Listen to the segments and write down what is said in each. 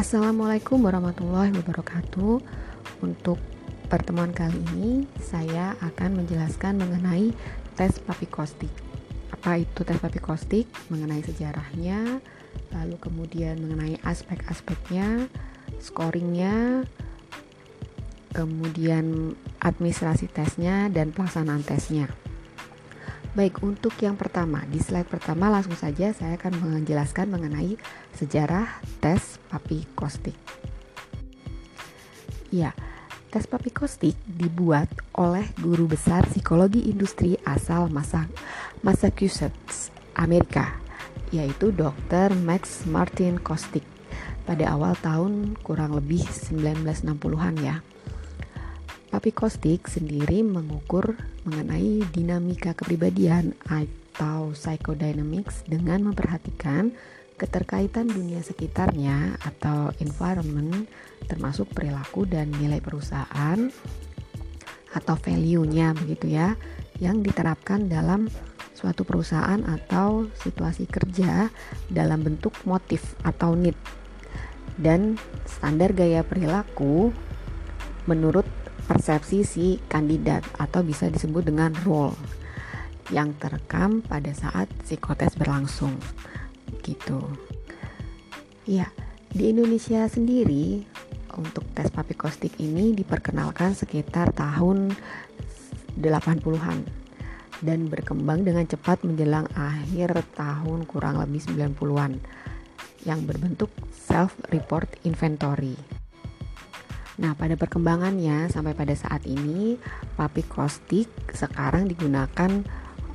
Assalamualaikum warahmatullahi wabarakatuh. Untuk pertemuan kali ini, saya akan menjelaskan mengenai tes papikostik. Apa itu tes papikostik? Mengenai sejarahnya, lalu kemudian mengenai aspek-aspeknya, scoringnya, kemudian administrasi tesnya dan pelaksanaan tesnya. Baik, untuk yang pertama, di slide pertama langsung saja saya akan menjelaskan mengenai sejarah tes papikostik. Ya, tes papikostik dibuat oleh guru besar psikologi industri asal Massachusetts, Amerika, yaitu Dr. Max Martin Kostik pada awal tahun kurang lebih 1960-an ya. Papikostik sendiri mengukur mengenai dinamika kepribadian atau psychodynamics dengan memperhatikan keterkaitan dunia sekitarnya atau environment termasuk perilaku dan nilai perusahaan atau value-nya begitu ya yang diterapkan dalam suatu perusahaan atau situasi kerja dalam bentuk motif atau need. Dan standar gaya perilaku menurut persepsi si kandidat atau bisa disebut dengan role yang terekam pada saat psikotes berlangsung gitu. Ya, di Indonesia sendiri untuk tes papikostik ini diperkenalkan sekitar tahun 80-an dan berkembang dengan cepat menjelang akhir tahun kurang lebih 90-an yang berbentuk self-report inventory. Nah, pada perkembangannya sampai pada saat ini, papi kostik sekarang digunakan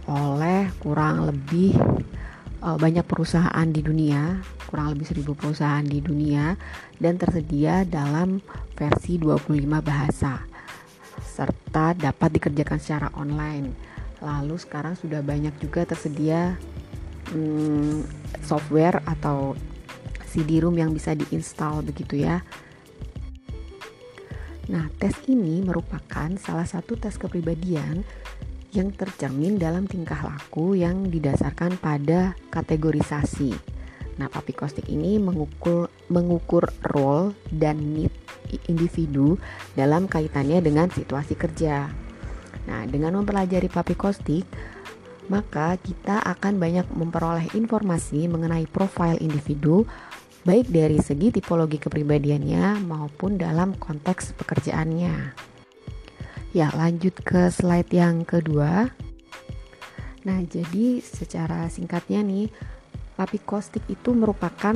oleh kurang lebih uh, banyak perusahaan di dunia, kurang lebih seribu perusahaan di dunia dan tersedia dalam versi 25 bahasa serta dapat dikerjakan secara online. Lalu sekarang sudah banyak juga tersedia hmm, software atau CD-ROM yang bisa diinstal begitu ya Nah, tes ini merupakan salah satu tes kepribadian yang tercermin dalam tingkah laku yang didasarkan pada kategorisasi. Nah, papikostik ini mengukur mengukur role dan need individu dalam kaitannya dengan situasi kerja. Nah, dengan mempelajari papikostik, maka kita akan banyak memperoleh informasi mengenai profil individu baik dari segi tipologi kepribadiannya maupun dalam konteks pekerjaannya. Ya, lanjut ke slide yang kedua. Nah, jadi secara singkatnya nih, papikostik itu merupakan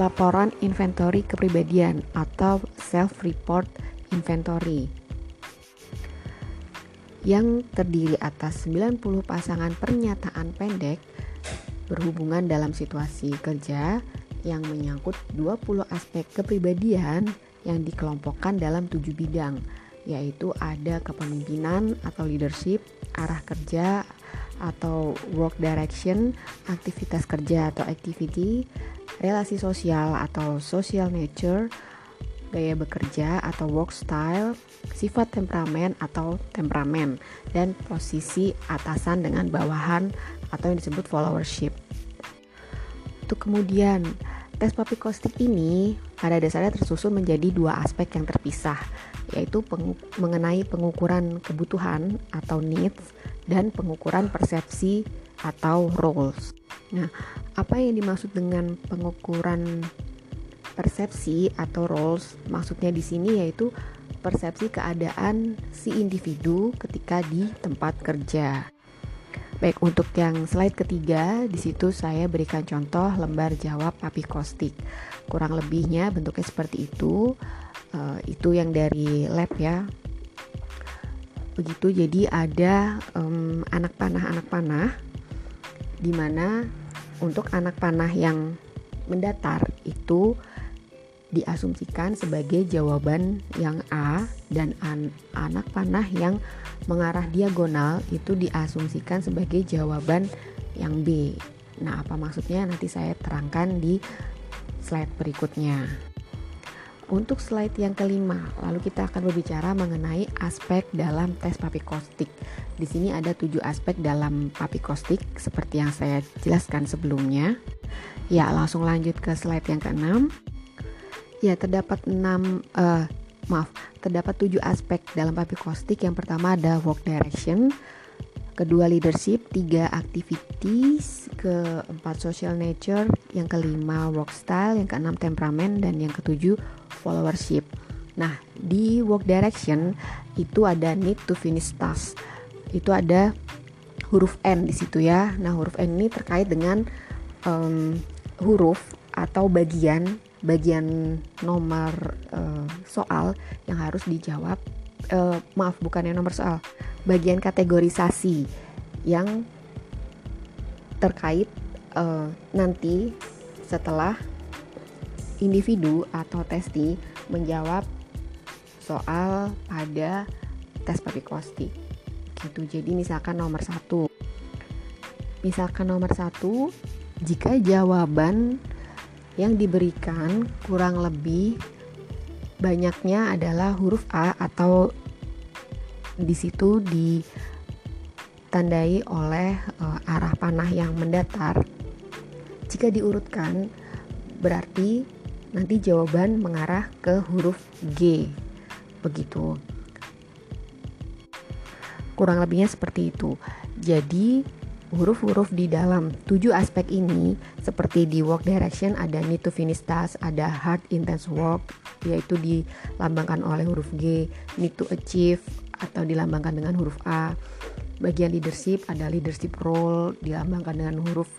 laporan inventory kepribadian atau self-report inventory yang terdiri atas 90 pasangan pernyataan pendek berhubungan dalam situasi kerja yang menyangkut 20 aspek kepribadian yang dikelompokkan dalam tujuh bidang yaitu ada kepemimpinan atau leadership, arah kerja atau work direction, aktivitas kerja atau activity, relasi sosial atau social nature, gaya bekerja atau work style, sifat temperamen atau temperamen, dan posisi atasan dengan bawahan atau yang disebut followership. Untuk kemudian Tes papikostik ini pada dasarnya tersusun menjadi dua aspek yang terpisah, yaitu pengu mengenai pengukuran kebutuhan atau needs dan pengukuran persepsi atau roles. Nah, apa yang dimaksud dengan pengukuran persepsi atau roles? Maksudnya di sini yaitu persepsi keadaan si individu ketika di tempat kerja. Baik, untuk yang slide ketiga, di situ saya berikan contoh lembar jawab papikostik. Kurang lebihnya bentuknya seperti itu. Uh, itu yang dari lab ya. Begitu, jadi ada um, anak panah-anak panah, di mana untuk anak panah yang mendatar itu diasumsikan sebagai jawaban yang A dan an anak panah yang mengarah diagonal itu diasumsikan sebagai jawaban yang B. Nah, apa maksudnya nanti saya terangkan di slide berikutnya. Untuk slide yang kelima, lalu kita akan berbicara mengenai aspek dalam tes papikostik. Di sini ada tujuh aspek dalam papikostik seperti yang saya jelaskan sebelumnya. Ya, langsung lanjut ke slide yang keenam. Ya, terdapat enam uh, maaf, terdapat tujuh aspek dalam papikostik. Yang pertama ada work direction, kedua leadership, tiga activities, keempat social nature, yang kelima work style, yang keenam temperamen, dan yang ketujuh followership. Nah, di work direction itu ada need to finish task. Itu ada huruf N di situ ya. Nah, huruf N ini terkait dengan um, huruf atau bagian bagian nomor uh, soal yang harus dijawab. Uh, maaf, bukan yang nomor soal, bagian kategorisasi yang terkait uh, nanti setelah individu atau testi menjawab soal pada tes papikosti gitu jadi misalkan nomor satu misalkan nomor satu jika jawaban yang diberikan kurang lebih banyaknya adalah huruf A atau di situ ditandai oleh uh, arah panah yang mendatar. Jika diurutkan berarti nanti jawaban mengarah ke huruf G. Begitu. Kurang lebihnya seperti itu. Jadi huruf-huruf di dalam tujuh aspek ini seperti di work direction ada need to finish task, ada hard intense work yaitu dilambangkan oleh huruf G, need to achieve atau dilambangkan dengan huruf A. Bagian leadership ada leadership role dilambangkan dengan huruf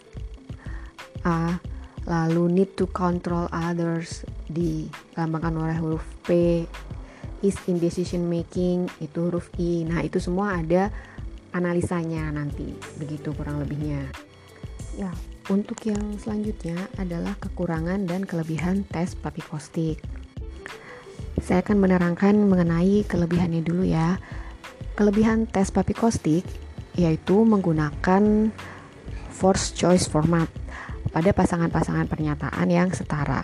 A. Lalu need to control others dilambangkan oleh huruf P. Is in decision making itu huruf I. Nah, itu semua ada analisanya nanti begitu kurang lebihnya. Ya untuk yang selanjutnya adalah kekurangan dan kelebihan tes papikostik saya akan menerangkan mengenai kelebihannya dulu ya. Kelebihan tes papikostik yaitu menggunakan force choice format pada pasangan-pasangan pernyataan yang setara.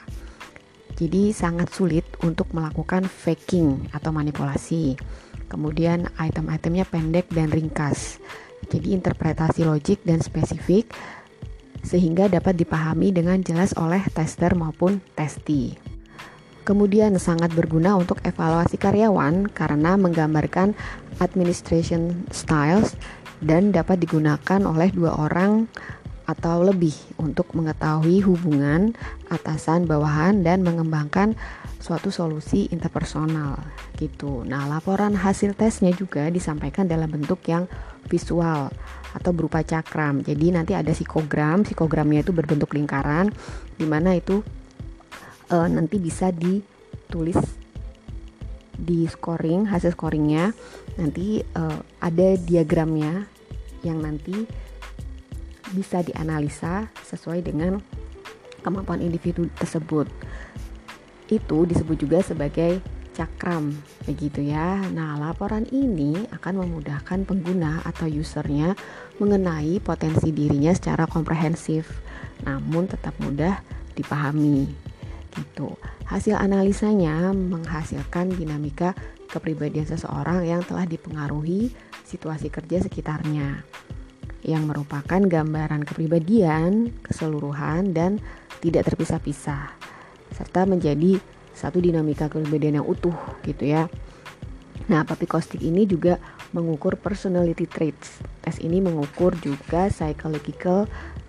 Jadi sangat sulit untuk melakukan faking atau manipulasi Kemudian item-itemnya pendek dan ringkas. Jadi interpretasi logik dan spesifik sehingga dapat dipahami dengan jelas oleh tester maupun testi. Kemudian sangat berguna untuk evaluasi karyawan karena menggambarkan administration styles dan dapat digunakan oleh dua orang atau lebih untuk mengetahui hubungan atasan bawahan dan mengembangkan suatu solusi interpersonal gitu. Nah, laporan hasil tesnya juga disampaikan dalam bentuk yang visual atau berupa cakram. Jadi nanti ada psikogram, psikogramnya itu berbentuk lingkaran di mana itu e, nanti bisa ditulis di scoring, hasil scoringnya nanti e, ada diagramnya yang nanti bisa dianalisa sesuai dengan kemampuan individu tersebut itu disebut juga sebagai cakram begitu ya. Nah, laporan ini akan memudahkan pengguna atau usernya mengenai potensi dirinya secara komprehensif, namun tetap mudah dipahami. Gitu. Hasil analisanya menghasilkan dinamika kepribadian seseorang yang telah dipengaruhi situasi kerja sekitarnya yang merupakan gambaran kepribadian keseluruhan dan tidak terpisah-pisah serta menjadi satu dinamika kepribadian yang utuh gitu ya. Nah, papikostik ini juga mengukur personality traits. Tes ini mengukur juga psychological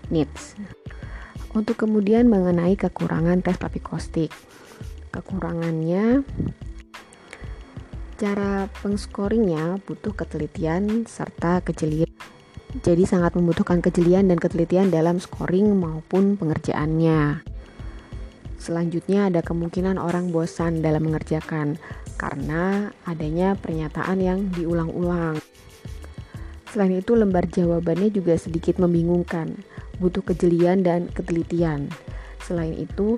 needs. Untuk kemudian mengenai kekurangan tes papikostik. Kekurangannya cara pengscoringnya butuh ketelitian serta kejelian. Jadi sangat membutuhkan kejelian dan ketelitian dalam scoring maupun pengerjaannya. Selanjutnya ada kemungkinan orang bosan dalam mengerjakan karena adanya pernyataan yang diulang-ulang. Selain itu lembar jawabannya juga sedikit membingungkan, butuh kejelian dan ketelitian. Selain itu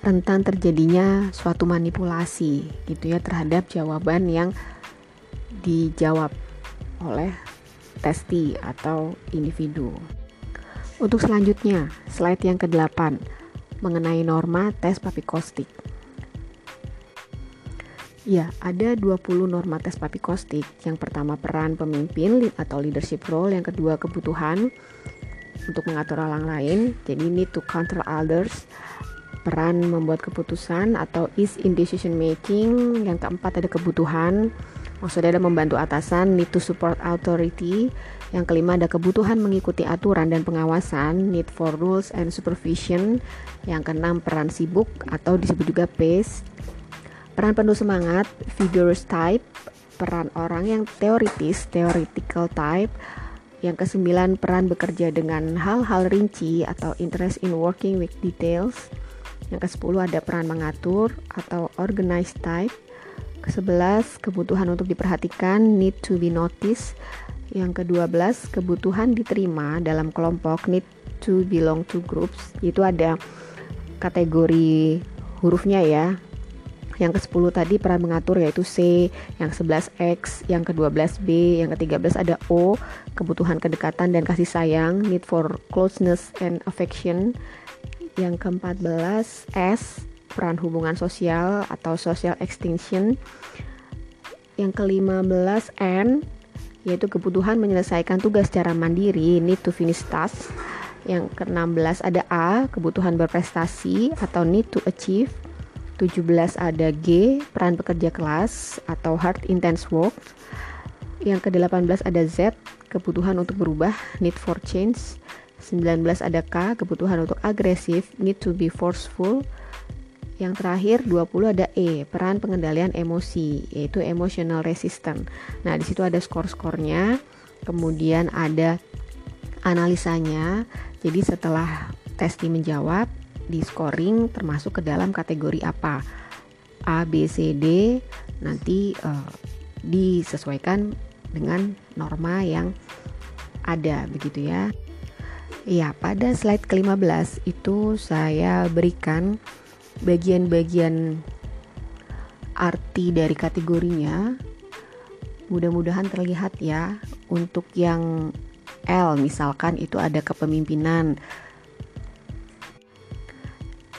rentan terjadinya suatu manipulasi gitu ya terhadap jawaban yang dijawab oleh testi atau individu. Untuk selanjutnya, slide yang ke-8 mengenai norma tes papikostik. Ya, ada 20 norma tes papikostik. Yang pertama peran pemimpin atau leadership role, yang kedua kebutuhan, untuk mengatur orang lain. Jadi need to control others. Peran membuat keputusan atau is in decision making. Yang keempat ada kebutuhan. Maksudnya ada membantu atasan, need to support authority. Yang kelima ada kebutuhan mengikuti aturan dan pengawasan, need for rules and supervision. Yang keenam peran sibuk atau disebut juga pace. Peran penuh semangat, vigorous type. Peran orang yang teoritis, theoretical type yang kesembilan, peran bekerja dengan hal-hal rinci atau interest in working with details. Yang kesepuluh ada peran mengatur atau organized type. Kesebelas, kebutuhan untuk diperhatikan, need to be noticed. Yang kedua belas, kebutuhan diterima dalam kelompok, need to belong to groups. Itu ada kategori hurufnya ya, yang ke-10 tadi peran mengatur yaitu C, yang ke-11 X, yang ke-12 B, yang ke-13 ada O, kebutuhan kedekatan dan kasih sayang, need for closeness and affection. Yang ke-14 S, peran hubungan sosial atau social extinction. Yang ke-15 N, yaitu kebutuhan menyelesaikan tugas secara mandiri, need to finish task. Yang ke-16 ada A, kebutuhan berprestasi atau need to achieve. 17 ada G, peran pekerja kelas atau hard intense work. Yang ke-18 ada Z, kebutuhan untuk berubah, need for change. 19 ada K, kebutuhan untuk agresif, need to be forceful. Yang terakhir 20 ada E, peran pengendalian emosi, yaitu emotional resistant. Nah, di situ ada skor-skornya, kemudian ada analisanya. Jadi setelah testi menjawab, di scoring termasuk ke dalam kategori apa A, B, C, D nanti uh, disesuaikan dengan norma yang ada begitu ya. Ya, pada slide ke-15 itu saya berikan bagian-bagian arti dari kategorinya. Mudah-mudahan terlihat ya. Untuk yang L misalkan itu ada kepemimpinan,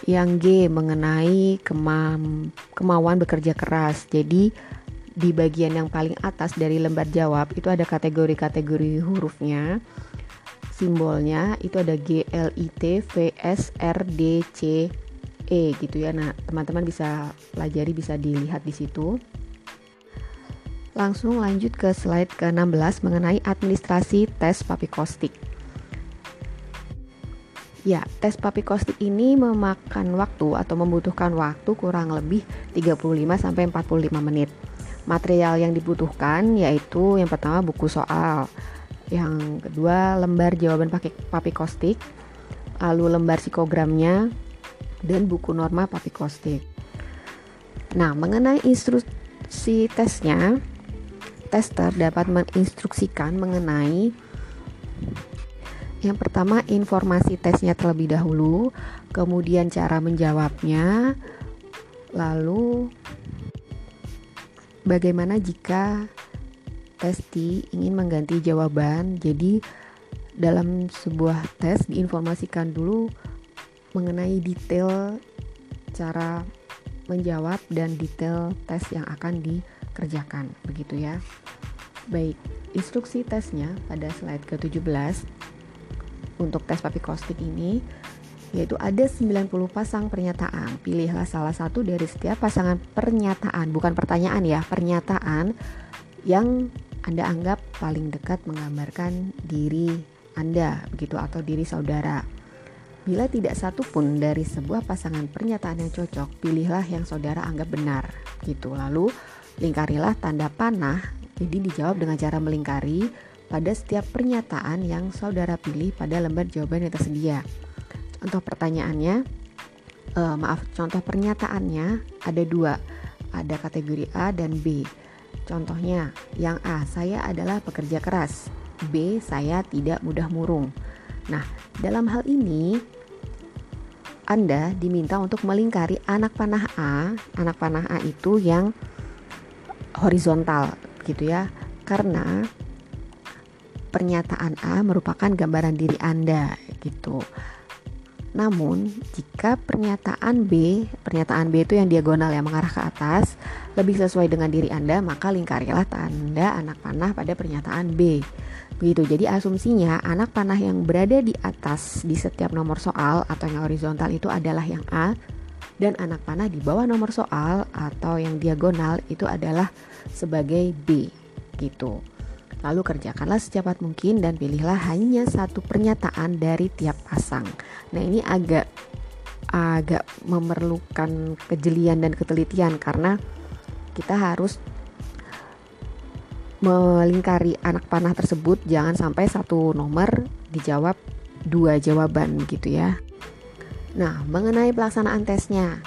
yang G mengenai kemam, kemauan bekerja keras. Jadi di bagian yang paling atas dari lembar jawab itu ada kategori-kategori hurufnya. Simbolnya itu ada G, L, I, T, V, S, R, D, C, E gitu ya. Nah, teman-teman bisa pelajari bisa dilihat di situ. Langsung lanjut ke slide ke-16 mengenai administrasi tes papikostik. Ya, tes papikostik ini memakan waktu atau membutuhkan waktu kurang lebih 35 sampai 45 menit. Material yang dibutuhkan yaitu yang pertama buku soal, yang kedua lembar jawaban pakai papikostik, lalu lembar psikogramnya dan buku norma papikostik. Nah, mengenai instruksi tesnya, tester dapat menginstruksikan mengenai yang pertama informasi tesnya terlebih dahulu, kemudian cara menjawabnya, lalu bagaimana jika testi ingin mengganti jawaban. Jadi dalam sebuah tes diinformasikan dulu mengenai detail cara menjawab dan detail tes yang akan dikerjakan begitu ya. Baik, instruksi tesnya pada slide ke-17 untuk tes papikostik ini yaitu ada 90 pasang pernyataan. Pilihlah salah satu dari setiap pasangan pernyataan, bukan pertanyaan ya, pernyataan yang Anda anggap paling dekat menggambarkan diri Anda begitu atau diri saudara. Bila tidak satu pun dari sebuah pasangan pernyataan yang cocok, pilihlah yang saudara anggap benar. Gitu. Lalu lingkarilah tanda panah. Jadi dijawab dengan cara melingkari pada setiap pernyataan yang saudara pilih pada lembar jawaban yang tersedia. Contoh pertanyaannya, uh, maaf, contoh pernyataannya ada dua, ada kategori A dan B. Contohnya, yang A, saya adalah pekerja keras. B, saya tidak mudah murung. Nah, dalam hal ini Anda diminta untuk melingkari anak panah A. Anak panah A itu yang horizontal gitu ya. Karena pernyataan A merupakan gambaran diri Anda gitu. Namun, jika pernyataan B, pernyataan B itu yang diagonal yang mengarah ke atas, lebih sesuai dengan diri Anda, maka lingkarilah tanda anak panah pada pernyataan B. Begitu. Jadi asumsinya anak panah yang berada di atas di setiap nomor soal atau yang horizontal itu adalah yang A dan anak panah di bawah nomor soal atau yang diagonal itu adalah sebagai B gitu. Lalu kerjakanlah secepat mungkin dan pilihlah hanya satu pernyataan dari tiap pasang. Nah, ini agak agak memerlukan kejelian dan ketelitian karena kita harus melingkari anak panah tersebut jangan sampai satu nomor dijawab dua jawaban gitu ya. Nah, mengenai pelaksanaan tesnya.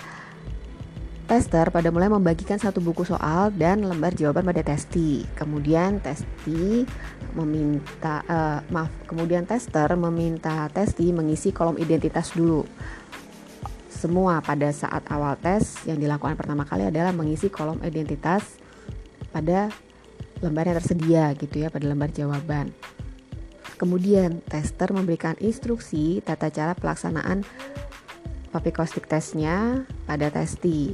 Tester pada mulai membagikan satu buku soal dan lembar jawaban pada testi. Kemudian testi meminta uh, maaf, kemudian tester meminta testi mengisi kolom identitas dulu semua pada saat awal tes yang dilakukan pertama kali adalah mengisi kolom identitas pada lembar yang tersedia gitu ya pada lembar jawaban. Kemudian tester memberikan instruksi tata cara pelaksanaan papikostik tesnya pada testi.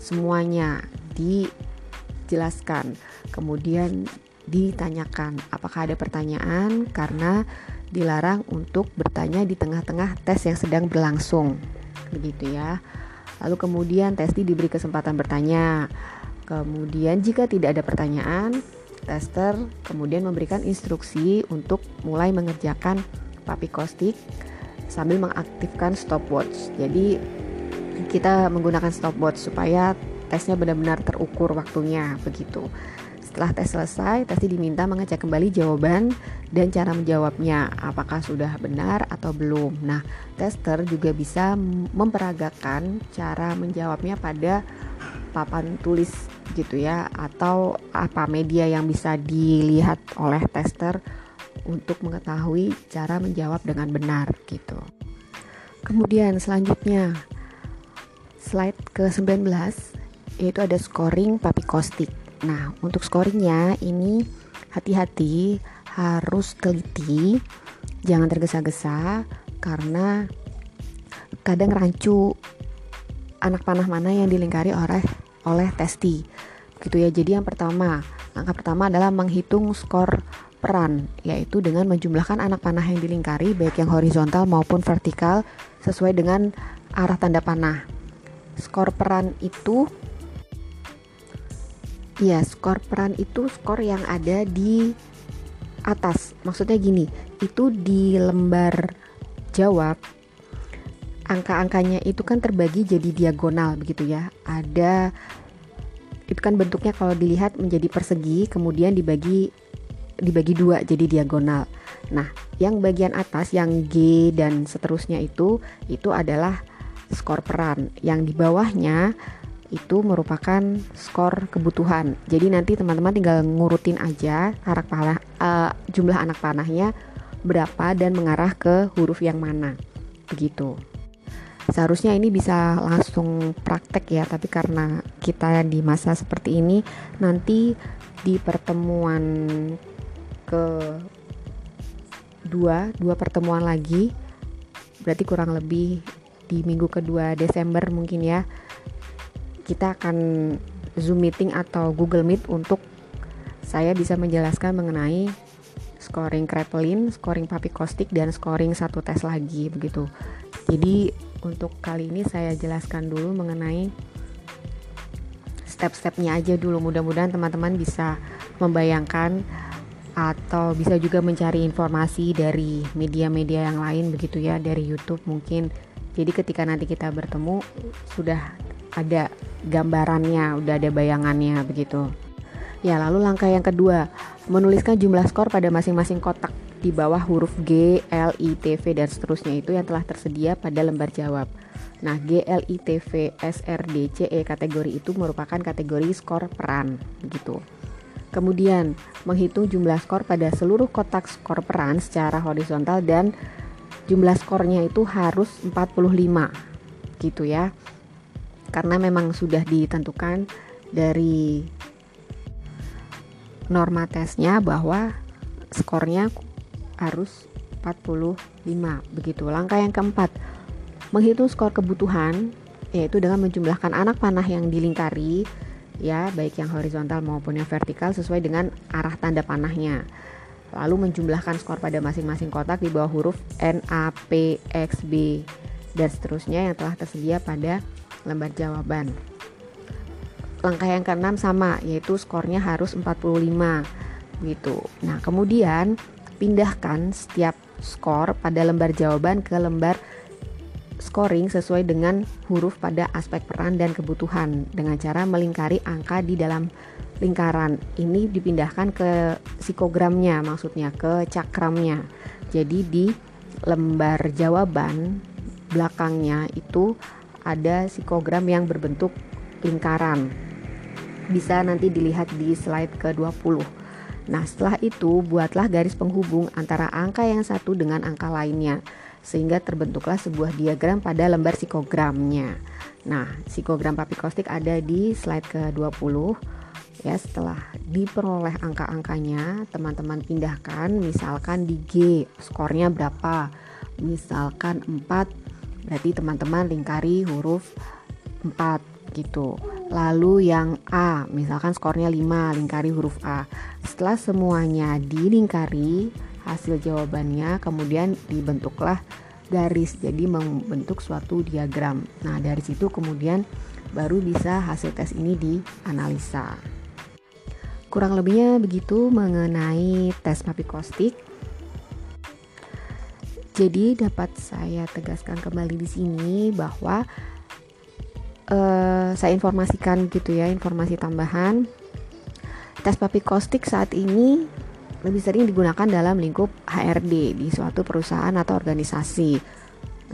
Semuanya dijelaskan. Kemudian ditanyakan apakah ada pertanyaan karena dilarang untuk bertanya di tengah-tengah tes yang sedang berlangsung begitu ya. Lalu kemudian testi diberi kesempatan bertanya. Kemudian jika tidak ada pertanyaan, tester kemudian memberikan instruksi untuk mulai mengerjakan papikostik sambil mengaktifkan stopwatch. Jadi kita menggunakan stopwatch supaya tesnya benar-benar terukur waktunya begitu. Setelah tes selesai, testi diminta mengecek kembali jawaban dan cara menjawabnya, apakah sudah benar atau belum. Nah, tester juga bisa memperagakan cara menjawabnya pada papan tulis gitu ya atau apa media yang bisa dilihat oleh tester untuk mengetahui cara menjawab dengan benar gitu. Kemudian selanjutnya slide ke-19 yaitu ada scoring papikostik. Nah, untuk scoringnya ini hati-hati, harus teliti, jangan tergesa-gesa karena kadang rancu anak panah mana yang dilingkari oleh oleh testi. Gitu ya. Jadi yang pertama, langkah pertama adalah menghitung skor peran, yaitu dengan menjumlahkan anak panah yang dilingkari baik yang horizontal maupun vertikal sesuai dengan arah tanda panah. Skor peran itu Ya, skor peran itu skor yang ada di atas. Maksudnya gini, itu di lembar jawab angka-angkanya itu kan terbagi jadi diagonal begitu ya. Ada itu kan bentuknya kalau dilihat menjadi persegi, kemudian dibagi dibagi dua jadi diagonal. Nah, yang bagian atas yang G dan seterusnya itu itu adalah skor peran. Yang di bawahnya itu merupakan skor kebutuhan. Jadi nanti teman-teman tinggal ngurutin aja anak panah uh, jumlah anak panahnya berapa dan mengarah ke huruf yang mana. Begitu. Seharusnya ini bisa langsung praktek ya, tapi karena kita di masa seperti ini nanti di pertemuan ke dua dua pertemuan lagi berarti kurang lebih di minggu kedua Desember mungkin ya kita akan Zoom meeting atau Google Meet untuk saya bisa menjelaskan mengenai scoring Kreplin, scoring Papikostik dan scoring satu tes lagi begitu. Jadi untuk kali ini saya jelaskan dulu mengenai step-stepnya aja dulu. Mudah-mudahan teman-teman bisa membayangkan atau bisa juga mencari informasi dari media-media yang lain begitu ya dari YouTube mungkin. Jadi ketika nanti kita bertemu sudah ada gambarannya, udah ada bayangannya begitu. Ya, lalu langkah yang kedua, menuliskan jumlah skor pada masing-masing kotak di bawah huruf G, L, I, T, V dan seterusnya itu yang telah tersedia pada lembar jawab. Nah, G, L, I, T, V, S, R, D, C, E kategori itu merupakan kategori skor peran gitu. Kemudian, menghitung jumlah skor pada seluruh kotak skor peran secara horizontal dan jumlah skornya itu harus 45 gitu ya. Karena memang sudah ditentukan dari norma tesnya bahwa skornya harus 45 begitu. Langkah yang keempat, menghitung skor kebutuhan yaitu dengan menjumlahkan anak panah yang dilingkari ya baik yang horizontal maupun yang vertikal sesuai dengan arah tanda panahnya lalu menjumlahkan skor pada masing-masing kotak di bawah huruf N, A, P, X, B, dan seterusnya yang telah tersedia pada lembar jawaban. Langkah yang keenam sama, yaitu skornya harus 45 gitu. Nah, kemudian pindahkan setiap skor pada lembar jawaban ke lembar scoring sesuai dengan huruf pada aspek peran dan kebutuhan dengan cara melingkari angka di dalam lingkaran. Ini dipindahkan ke psikogramnya, maksudnya ke cakramnya. Jadi di lembar jawaban belakangnya itu ada psikogram yang berbentuk lingkaran. Bisa nanti dilihat di slide ke-20. Nah, setelah itu buatlah garis penghubung antara angka yang satu dengan angka lainnya sehingga terbentuklah sebuah diagram pada lembar psikogramnya. Nah, psikogram papikostik ada di slide ke-20. Ya, setelah diperoleh angka-angkanya, teman-teman pindahkan misalkan di G, skornya berapa? Misalkan 4, berarti teman-teman lingkari huruf 4 gitu. Lalu yang A, misalkan skornya 5, lingkari huruf A. Setelah semuanya dilingkari, hasil jawabannya kemudian dibentuklah garis. Jadi membentuk suatu diagram. Nah dari situ kemudian baru bisa hasil tes ini dianalisa. Kurang lebihnya begitu mengenai tes mapikostik jadi dapat saya tegaskan kembali di sini bahwa uh, saya informasikan gitu ya informasi tambahan. Tes papikostik saat ini lebih sering digunakan dalam lingkup HRD di suatu perusahaan atau organisasi.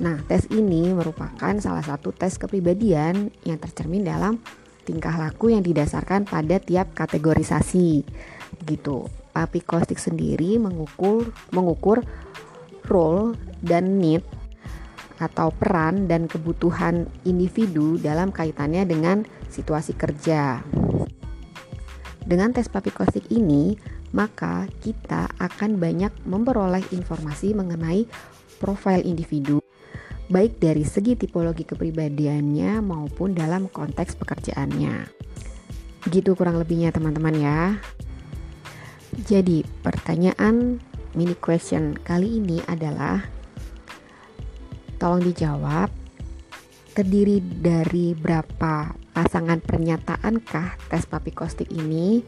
Nah, tes ini merupakan salah satu tes kepribadian yang tercermin dalam tingkah laku yang didasarkan pada tiap kategorisasi. Gitu. Papi Kostik sendiri mengukur mengukur role dan need atau peran dan kebutuhan individu dalam kaitannya dengan situasi kerja. Dengan tes papikostik ini, maka kita akan banyak memperoleh informasi mengenai profil individu, baik dari segi tipologi kepribadiannya maupun dalam konteks pekerjaannya. Begitu kurang lebihnya teman-teman ya. Jadi, pertanyaan mini question kali ini adalah tolong dijawab terdiri dari berapa pasangan pernyataankah tes papikostik ini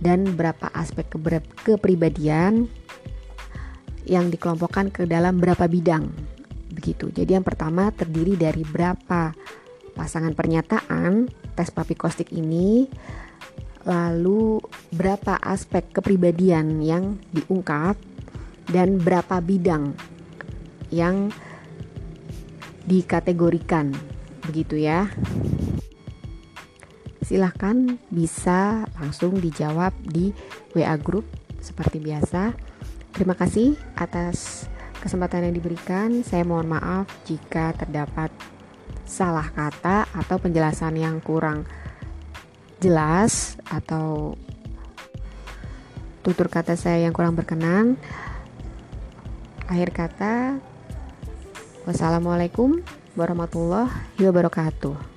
dan berapa aspek kepribadian yang dikelompokkan ke dalam berapa bidang. Begitu. Jadi yang pertama terdiri dari berapa pasangan pernyataan tes papikostik ini lalu berapa aspek kepribadian yang diungkap dan berapa bidang yang dikategorikan. Begitu ya silahkan bisa langsung dijawab di WA Group seperti biasa. Terima kasih atas kesempatan yang diberikan. Saya mohon maaf jika terdapat salah kata atau penjelasan yang kurang jelas atau tutur kata saya yang kurang berkenan. Akhir kata, wassalamualaikum warahmatullahi wabarakatuh.